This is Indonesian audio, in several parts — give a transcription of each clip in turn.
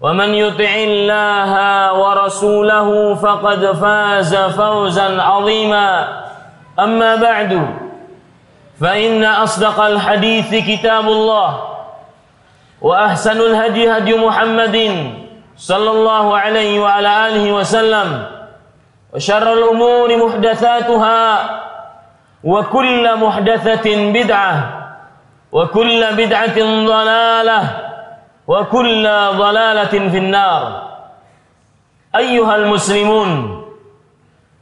ومن يطع الله ورسوله فقد فاز فوزا عظيما. أما بعد فإن أصدق الحديث كتاب الله وأحسن الهدي هدي محمد صلى الله عليه وعلى آله وسلم وشر الأمور محدثاتها وكل محدثة بدعة وكل بدعة ضلالة وكل ضلالة في النار أيها المسلمون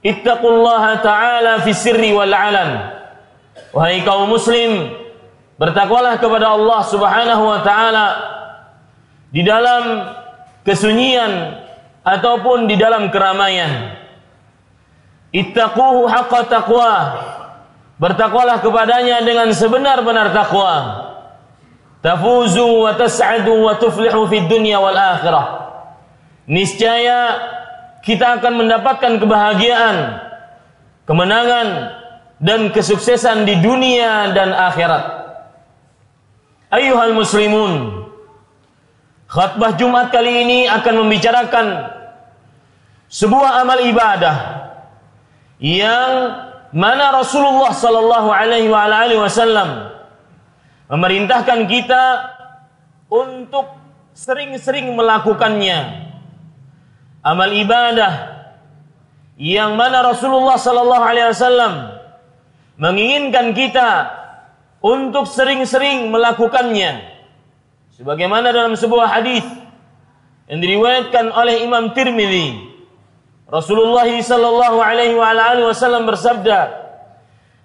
اتقوا الله تعالى في السر والعلن Wahai kaum muslim bertakwalah kepada Allah Subhanahu wa taala di dalam kesunyian ataupun di dalam keramaian ittaquhu haqqa taqwa Bertakwalah kepadanya dengan sebenar-benar takwa. Tafuzu wa tas'adu wa tuflihu fid dunya wal akhirah. Niscaya kita akan mendapatkan kebahagiaan, kemenangan dan kesuksesan di dunia dan akhirat. Ayuhal muslimun. Khutbah Jumat kali ini akan membicarakan sebuah amal ibadah yang mana Rasulullah sallallahu alaihi wasallam memerintahkan kita untuk sering-sering melakukannya. Amal ibadah yang mana Rasulullah sallallahu alaihi wasallam menginginkan kita untuk sering-sering melakukannya. Sebagaimana dalam sebuah hadis yang diriwayatkan oleh Imam Tirmidzi Rasulullah sallallahu alaihi wasallam bersabda,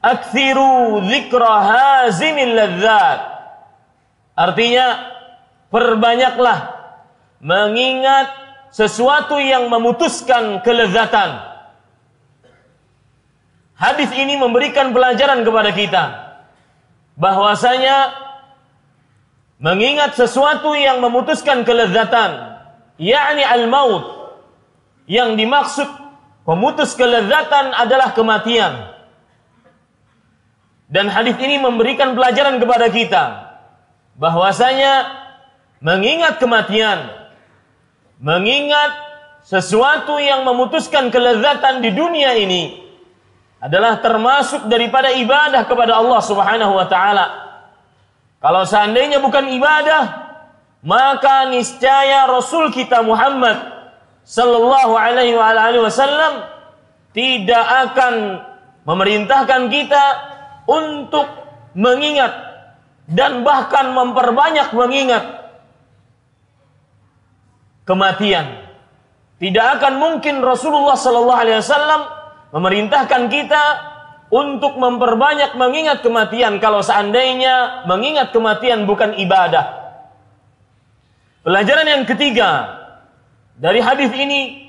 "Aktsiru dzikra hazimil ladzat." Artinya, perbanyaklah mengingat sesuatu yang memutuskan kelezatan. Hadis ini memberikan pelajaran kepada kita bahwasanya mengingat sesuatu yang memutuskan kelezatan, yakni al-maut yang dimaksud pemutus kelezatan adalah kematian. Dan hadis ini memberikan pelajaran kepada kita bahwasanya mengingat kematian, mengingat sesuatu yang memutuskan kelezatan di dunia ini adalah termasuk daripada ibadah kepada Allah Subhanahu wa taala. Kalau seandainya bukan ibadah, maka niscaya Rasul kita Muhammad sallallahu alaihi wasallam tidak akan memerintahkan kita untuk mengingat dan bahkan memperbanyak mengingat kematian. Tidak akan mungkin Rasulullah sallallahu alaihi wasallam memerintahkan kita untuk memperbanyak mengingat kematian kalau seandainya mengingat kematian bukan ibadah. Pelajaran yang ketiga, dari hadis ini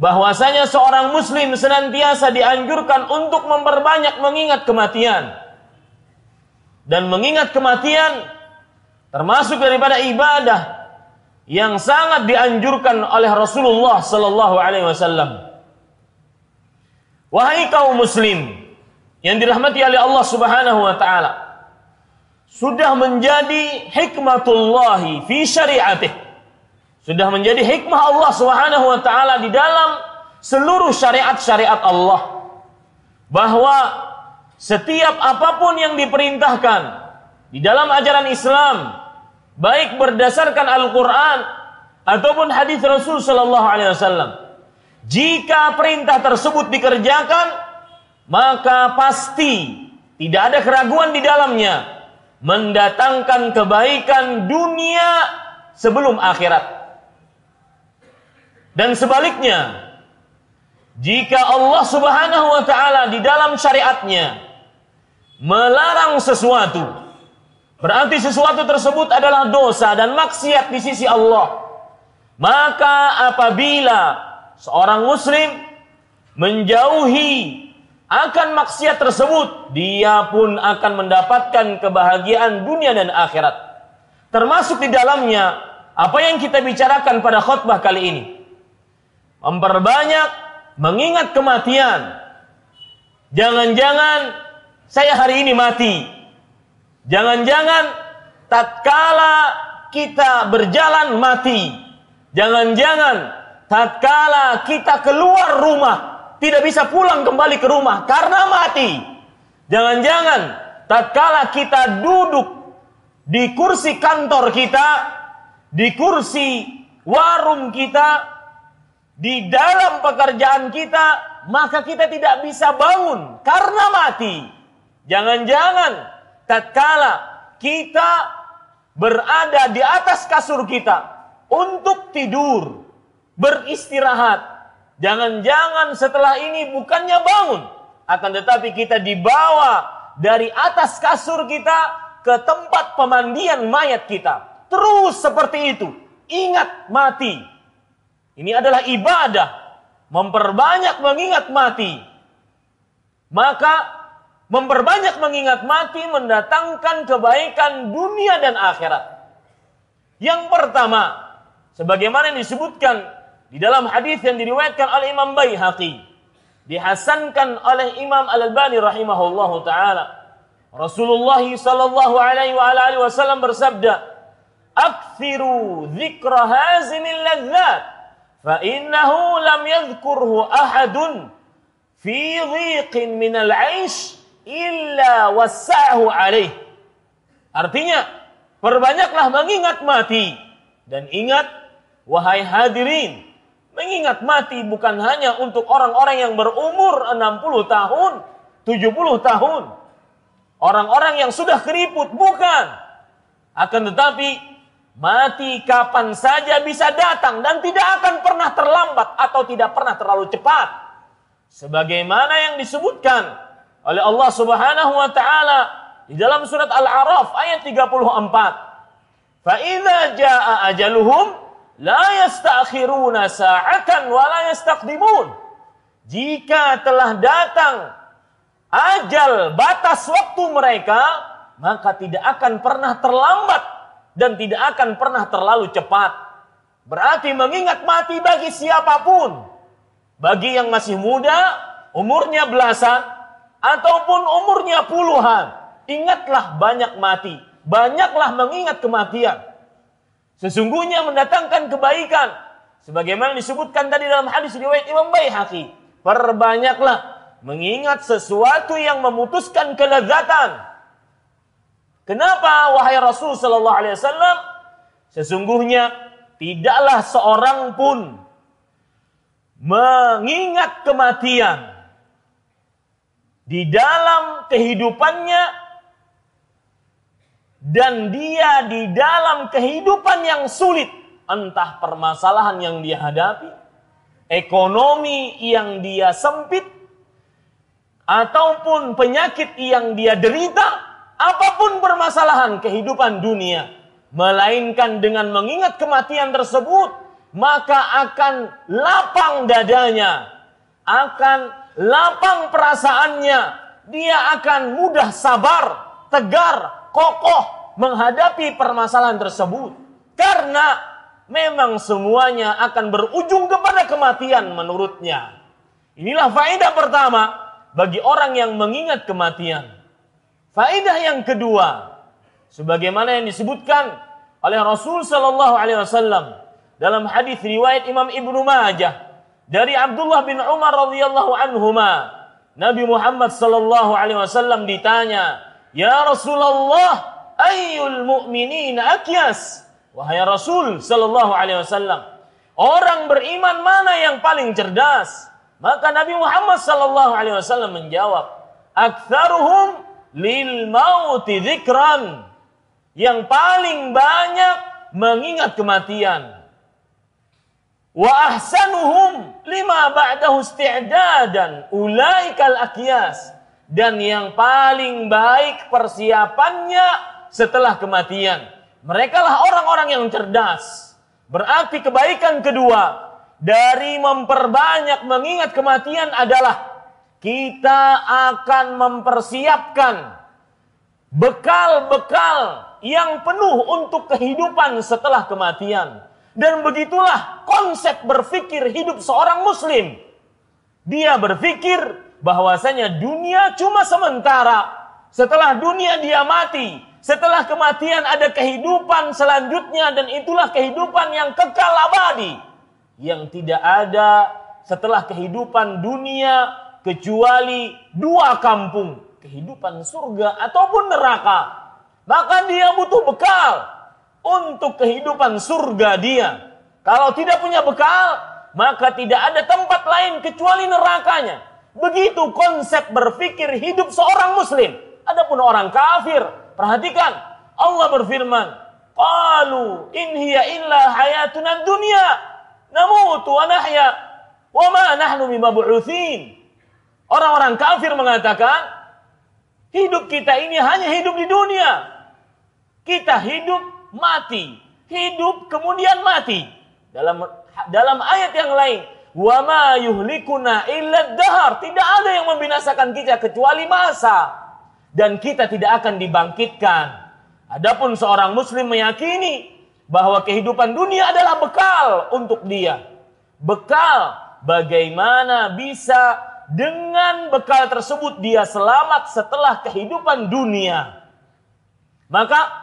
bahwasanya seorang muslim senantiasa dianjurkan untuk memperbanyak mengingat kematian. Dan mengingat kematian termasuk daripada ibadah yang sangat dianjurkan oleh Rasulullah sallallahu alaihi wasallam. Wahai kaum muslim yang dirahmati oleh Allah Subhanahu wa taala. Sudah menjadi hikmatullahi fi syariatih. Sudah menjadi hikmah Allah Subhanahu wa taala di dalam seluruh syariat-syariat Allah. Bahwa setiap apa pun yang diperintahkan di dalam ajaran Islam baik berdasarkan Al-Qur'an ataupun hadis Rasul sallallahu alaihi wasallam jika perintah tersebut dikerjakan maka pasti tidak ada keraguan di dalamnya mendatangkan kebaikan dunia sebelum akhirat dan sebaliknya jika Allah Subhanahu wa taala di dalam syariatnya melarang sesuatu, berarti sesuatu tersebut adalah dosa dan maksiat di sisi Allah. Maka apabila seorang muslim menjauhi akan maksiat tersebut, dia pun akan mendapatkan kebahagiaan dunia dan akhirat. Termasuk di dalamnya apa yang kita bicarakan pada khutbah kali ini. Memperbanyak mengingat kematian. Jangan-jangan saya hari ini mati. Jangan-jangan tatkala kita berjalan mati. Jangan-jangan tatkala kita keluar rumah tidak bisa pulang kembali ke rumah karena mati. Jangan-jangan tatkala kita duduk di kursi kantor kita, di kursi warung kita, di dalam pekerjaan kita, maka kita tidak bisa bangun karena mati. Jangan-jangan tatkala kita berada di atas kasur kita untuk tidur, beristirahat. Jangan-jangan setelah ini bukannya bangun, akan tetapi kita dibawa dari atas kasur kita ke tempat pemandian mayat kita. Terus seperti itu. Ingat mati ini adalah ibadah. Memperbanyak mengingat mati. Maka memperbanyak mengingat mati mendatangkan kebaikan dunia dan akhirat. Yang pertama, sebagaimana yang disebutkan di dalam hadis yang diriwayatkan oleh Imam Baihaqi, dihasankan oleh Imam Al-Albani rahimahullahu taala. Rasulullah sallallahu alaihi wasallam bersabda, "Aktsiru dzikra hazimil ladzat فإنه لم يذكره أحد في ضيق من العيش إلا وسعه عليه. Artinya, perbanyaklah mengingat mati dan ingat wahai hadirin, mengingat mati bukan hanya untuk orang-orang yang berumur 60 tahun, 70 tahun. Orang-orang yang sudah keriput bukan. Akan tetapi Mati kapan saja bisa datang dan tidak akan pernah terlambat atau tidak pernah terlalu cepat. Sebagaimana yang disebutkan oleh Allah Subhanahu wa taala di dalam surat Al-A'raf ayat 34. Fa idza jaa ajaluhum la yasta'khiruna sa'atan wa la yastaqdimun. Jika telah datang ajal batas waktu mereka, maka tidak akan pernah terlambat dan tidak akan pernah terlalu cepat. Berarti mengingat mati bagi siapa pun. Bagi yang masih muda, umurnya belasan, ataupun umurnya puluhan. Ingatlah banyak mati. Banyaklah mengingat kematian. Sesungguhnya mendatangkan kebaikan. Sebagaimana disebutkan tadi dalam hadis riwayat Imam Baihaqi. Perbanyaklah mengingat sesuatu yang memutuskan kelezatan Kenapa wahai Rasul sallallahu alaihi wasallam? Sesungguhnya tidaklah seorang pun mengingat kematian di dalam kehidupannya dan dia di dalam kehidupan yang sulit entah permasalahan yang dia hadapi ekonomi yang dia sempit ataupun penyakit yang dia derita apa pun permasalahan kehidupan dunia, melainkan dengan mengingat kematian tersebut, maka akan lapang dadanya, akan lapang perasaannya, dia akan mudah sabar, tegar, kokoh menghadapi permasalahan tersebut. Karena memang semuanya akan berujung kepada kematian menurutnya. Inilah faedah pertama bagi orang yang mengingat kematian. Faedah yang kedua, sebagaimana yang disebutkan oleh Rasul Shallallahu Alaihi Wasallam dalam hadis riwayat Imam Ibnu Majah dari Abdullah bin Umar radhiyallahu anhuma Nabi Muhammad sallallahu alaihi wasallam ditanya Ya Rasulullah ayyul mu'minin akyas? Wahai Rasul sallallahu alaihi wasallam orang beriman mana yang paling cerdas? Maka Nabi Muhammad sallallahu alaihi wasallam menjawab aktsaruhum lil mauti dzikran. Yang paling banyak mengingat kematian. Wa ahsanuhum lima ba'dahu isti'dadan. Ulaikal akyas. Dan yang paling baik persiapannya setelah kematian. Mereka lah orang-orang yang cerdas. Berarti kebaikan kedua. Dari memperbanyak mengingat kematian adalah kita akan mempersiapkan bekal-bekal yang penuh untuk kehidupan setelah kematian dan begitulah konsep berpikir hidup seorang muslim. Dia berpikir bahwasanya dunia cuma sementara. Setelah dunia dia mati. Setelah kematian ada kehidupan selanjutnya dan itulah kehidupan yang kekal abadi. Yang tidak ada setelah kehidupan dunia kecuali dua kampung. Kehidupan surga ataupun neraka. Maka dia butuh bekal untuk kehidupan surga dia. Kalau tidak punya bekal, maka tidak ada tempat lain kecuali nerakanya. Begitu konsep berpikir hidup seorang muslim. Adapun orang kafir, perhatikan Allah berfirman, "Qalu in hiya illa hayatuna dunya namutu wa nahya wa ma nahnu bimab'utsin." Orang-orang kafir mengatakan, hidup kita ini hanya hidup di dunia. Kita hidup mati, hidup kemudian mati. Dalam dalam ayat yang lain, wa ma yuhlikuna illa dahar. Tidak ada yang membinasakan kita kecuali masa dan kita tidak akan dibangkitkan. Adapun seorang muslim meyakini bahwa kehidupan dunia adalah bekal untuk dia. Bekal bagaimana bisa dengan bekal tersebut dia selamat setelah kehidupan dunia. Maka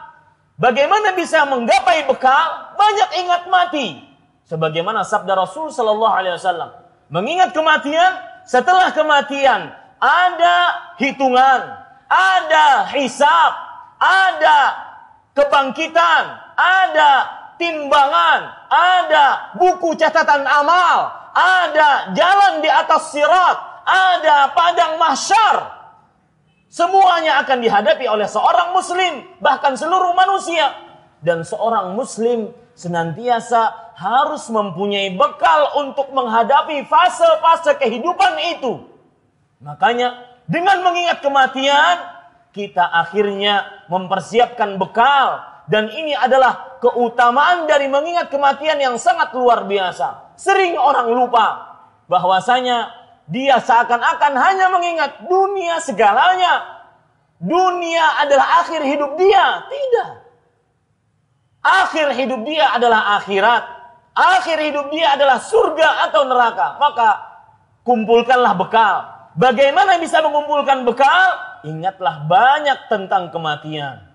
Bagaimana bisa menggapai bekal? Banyak ingat mati. Sebagaimana sabda Rasul Sallallahu Alaihi Wasallam. Mengingat kematian, setelah kematian ada hitungan, ada hisab, ada kebangkitan, ada timbangan, ada buku catatan amal, ada jalan di atas sirat, ada padang mahsyar, Semuanya akan dihadapi oleh seorang muslim, bahkan seluruh manusia. Dan seorang muslim senantiasa harus mempunyai bekal untuk menghadapi fase-fase kehidupan itu. Makanya dengan mengingat kematian, kita akhirnya mempersiapkan bekal. Dan ini adalah keutamaan dari mengingat kematian yang sangat luar biasa. Sering orang lupa bahwasanya dia seakan-akan hanya mengingat dunia segalanya. Dunia adalah akhir hidup dia. Tidak. Akhir hidup dia adalah akhirat. Akhir hidup dia adalah surga atau neraka. Maka kumpulkanlah bekal. Bagaimana bisa mengumpulkan bekal? Ingatlah banyak tentang kematian.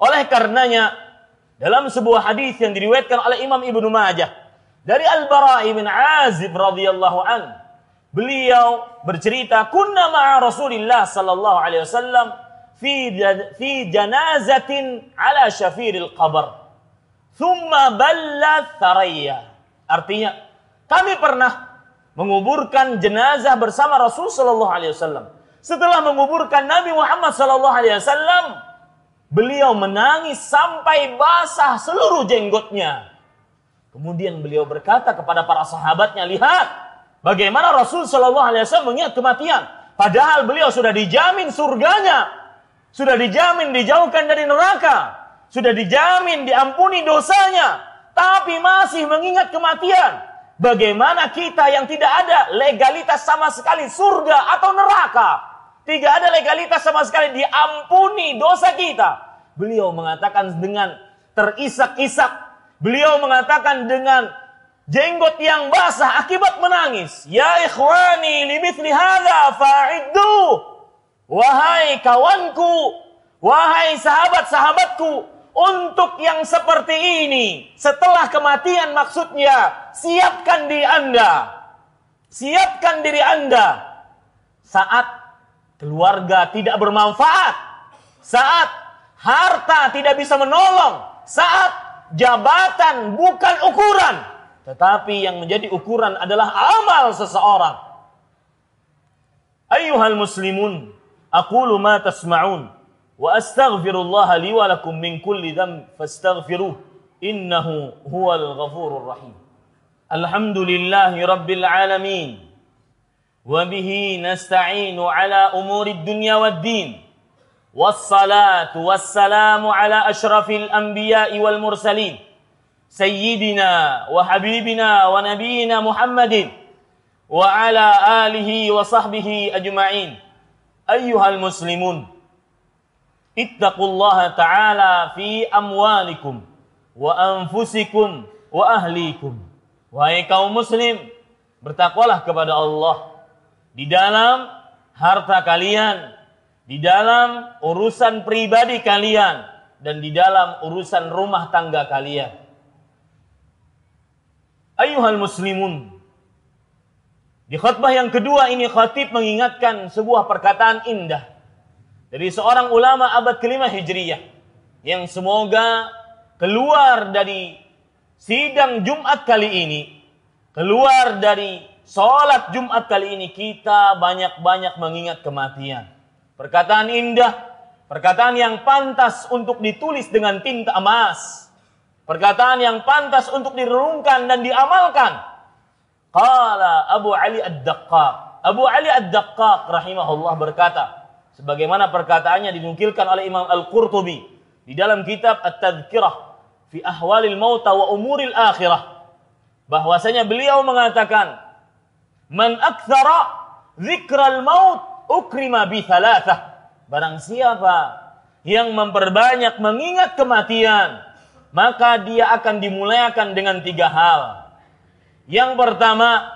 Oleh karenanya, dalam sebuah hadis yang diriwayatkan oleh Imam Ibnu Majah dari Al-Bara' bin Azib radhiyallahu an Beliau bercerita, "Kunna ma'a Rasulillah sallallahu alaihi wasallam fi fi janazatin ala syafiril qabr. Thumma balla tharaya." Artinya, kami pernah menguburkan jenazah bersama Rasul sallallahu alaihi wasallam. Setelah menguburkan Nabi Muhammad sallallahu alaihi wasallam, beliau menangis sampai basah seluruh jenggotnya. Kemudian beliau berkata kepada para sahabatnya, "Lihat, Bagaimana Rasul Shallallahu Alaihi Wasallam mengingat kematian? Padahal beliau sudah dijamin surganya, sudah dijamin dijauhkan dari neraka, sudah dijamin diampuni dosanya, tapi masih mengingat kematian. Bagaimana kita yang tidak ada legalitas sama sekali surga atau neraka, tidak ada legalitas sama sekali diampuni dosa kita. Beliau mengatakan dengan terisak-isak, beliau mengatakan dengan jenggot yang basah akibat menangis. Ya ikhwani limithli hadza fa'iddu. Wahai kawanku, wahai sahabat-sahabatku, untuk yang seperti ini setelah kematian maksudnya siapkan diri Anda. Siapkan diri Anda saat keluarga tidak bermanfaat, saat harta tidak bisa menolong, saat jabatan bukan ukuran, tetapi yang menjadi ukuran adalah amal seseorang. Ayuhal muslimun, aqulu ma tasma'un wa astaghfirullah li wa lakum min kulli dhanb fastaghfiruh innahu huwal ghafurur rahim. Alhamdulillahi rabbil alamin. Wa bihi nasta'inu ala umuri dunya wad din. Wassalatu wassalamu ala ashrafil anbiya'i wal mursalin. سيدنا وحبيبنا ونبينا محمد وعلى اله وصحبه اجمعين ايها المسلمون اتقوا الله تعالى في اموالكم وانفسكم واهليكم wahai kaum muslim bertakwalah kepada Allah di dalam harta kalian di dalam urusan pribadi kalian dan di dalam urusan rumah tangga kalian Ayuhal muslimun. Di khutbah yang kedua ini khatib mengingatkan sebuah perkataan indah dari seorang ulama abad kelima Hijriyah yang semoga keluar dari sidang Jumat kali ini, keluar dari sholat Jumat kali ini kita banyak-banyak mengingat kematian. Perkataan indah, perkataan yang pantas untuk ditulis dengan tinta emas Perkataan yang pantas untuk direnungkan dan diamalkan. Qala Abu Ali Ad-Daqqaq. Abu Ali Ad-Daqqaq rahimahullah berkata, sebagaimana perkataannya dinukilkan oleh Imam Al-Qurtubi di dalam kitab At-Tadhkirah fi Ahwalil Mauta wa Umuril Akhirah. Bahwasanya beliau mengatakan, "Man aktsara dzikral maut ukrima bi thalathah." Barang siapa yang memperbanyak mengingat kematian, maka dia akan dimulaikan dengan tiga hal. Yang pertama,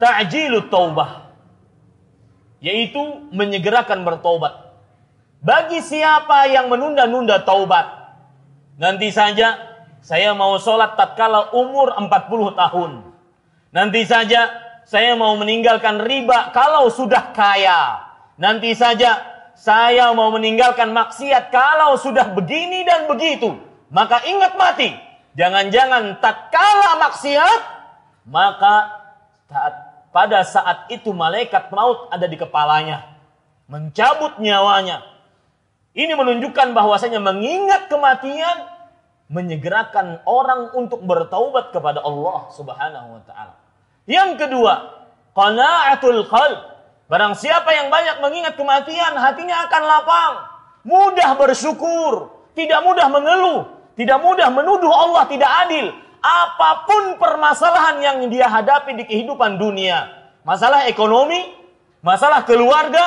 ta'jilu taubah. Yaitu menyegerakan bertobat. Bagi siapa yang menunda-nunda taubat. Nanti saja saya mau sholat tatkala umur 40 tahun. Nanti saja saya mau meninggalkan riba kalau sudah kaya. Nanti saja saya mau meninggalkan maksiat kalau sudah begini dan begitu maka ingat mati. Jangan-jangan tatkala maksiat, maka saat, pada saat itu malaikat maut ada di kepalanya. Mencabut nyawanya. Ini menunjukkan bahwasanya mengingat kematian menyegerakan orang untuk bertaubat kepada Allah Subhanahu wa taala. Yang kedua, qanaatul qalb. Barang siapa yang banyak mengingat kematian, hatinya akan lapang, mudah bersyukur, tidak mudah mengeluh, tidak mudah menuduh Allah tidak adil. Apa pun permasalahan yang dia hadapi di kehidupan dunia. Masalah ekonomi, masalah keluarga,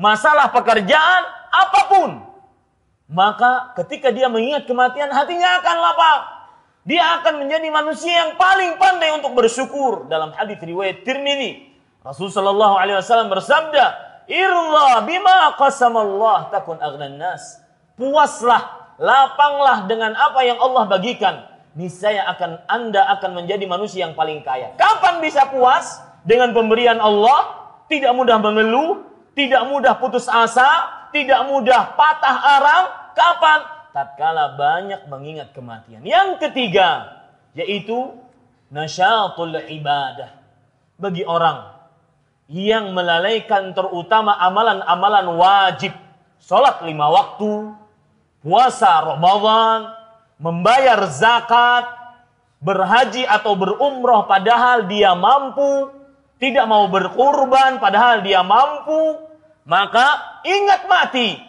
masalah pekerjaan, apa pun. Maka ketika dia mengingat kematian, hatinya akan lapang. Dia akan menjadi manusia yang paling pandai untuk bersyukur. Dalam hadis riwayat Tirmidzi, Rasulullah Shallallahu Alaihi Wasallam bersabda, "Irla bima qasamallah takun aghnan nas." Puaslah lapanglah dengan apa yang Allah bagikan. Niscaya akan Anda akan menjadi manusia yang paling kaya. Kapan bisa puas dengan pemberian Allah? Tidak mudah mengeluh, tidak mudah putus asa, tidak mudah patah arang. Kapan? Tatkala banyak mengingat kematian. Yang ketiga, yaitu nasyatul ibadah. Bagi orang yang melalaikan terutama amalan-amalan wajib. Sholat lima waktu, puasa Ramadan, membayar zakat, berhaji atau berumroh padahal dia mampu, tidak mau berkurban padahal dia mampu, maka ingat mati.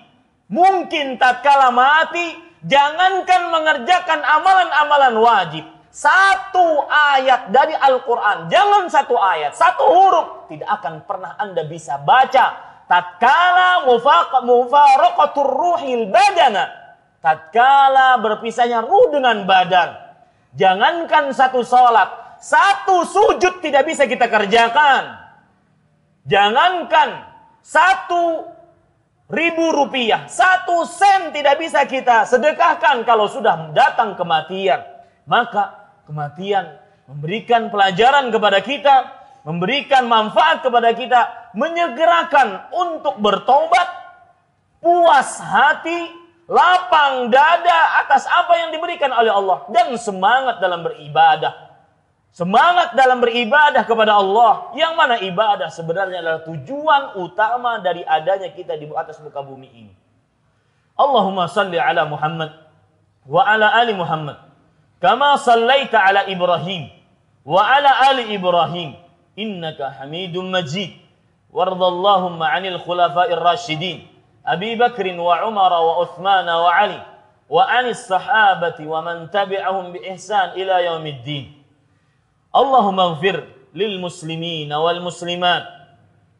Mungkin tatkala mati, jangankan mengerjakan amalan-amalan wajib. Satu ayat dari Al-Quran, jangan satu ayat, satu huruf, tidak akan pernah Anda bisa baca. Tatkala mufaraqatur ruhil badana, tatkala berpisahnya ruh dengan badan Jangankan satu sholat, satu sujud tidak bisa kita kerjakan. Jangankan satu ribu rupiah, satu sen tidak bisa kita sedekahkan kalau sudah datang kematian. Maka kematian memberikan pelajaran kepada kita, memberikan manfaat kepada kita, menyegerakan untuk bertobat, puas hati, lapang dada atas apa yang diberikan oleh Allah dan semangat dalam beribadah. Semangat dalam beribadah kepada Allah. Yang mana ibadah sebenarnya adalah tujuan utama dari adanya kita di atas muka bumi ini. Allahumma salli ala Muhammad wa ala ali Muhammad. Kama sallaita ala Ibrahim wa ala ali Ibrahim. Innaka hamidun majid. Wardallahumma anil khulafa'ir rasyidin. Uthman wa Ali. Wa anis sahabati wa man tabi'ahum bi ihsan ila yaumiddin. اللهم اغفر للمسلمين والمسلمات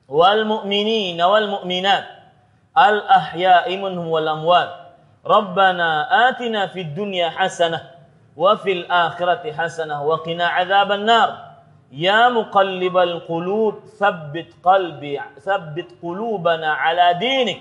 والمؤمنين والمؤمنات الأحياء منهم والأموات ربنا آتنا في الدنيا حسنة وفي الآخرة حسنة وقنا عذاب النار يا مقلب القلوب ثبت قلبي ثبت قلوبنا على دينك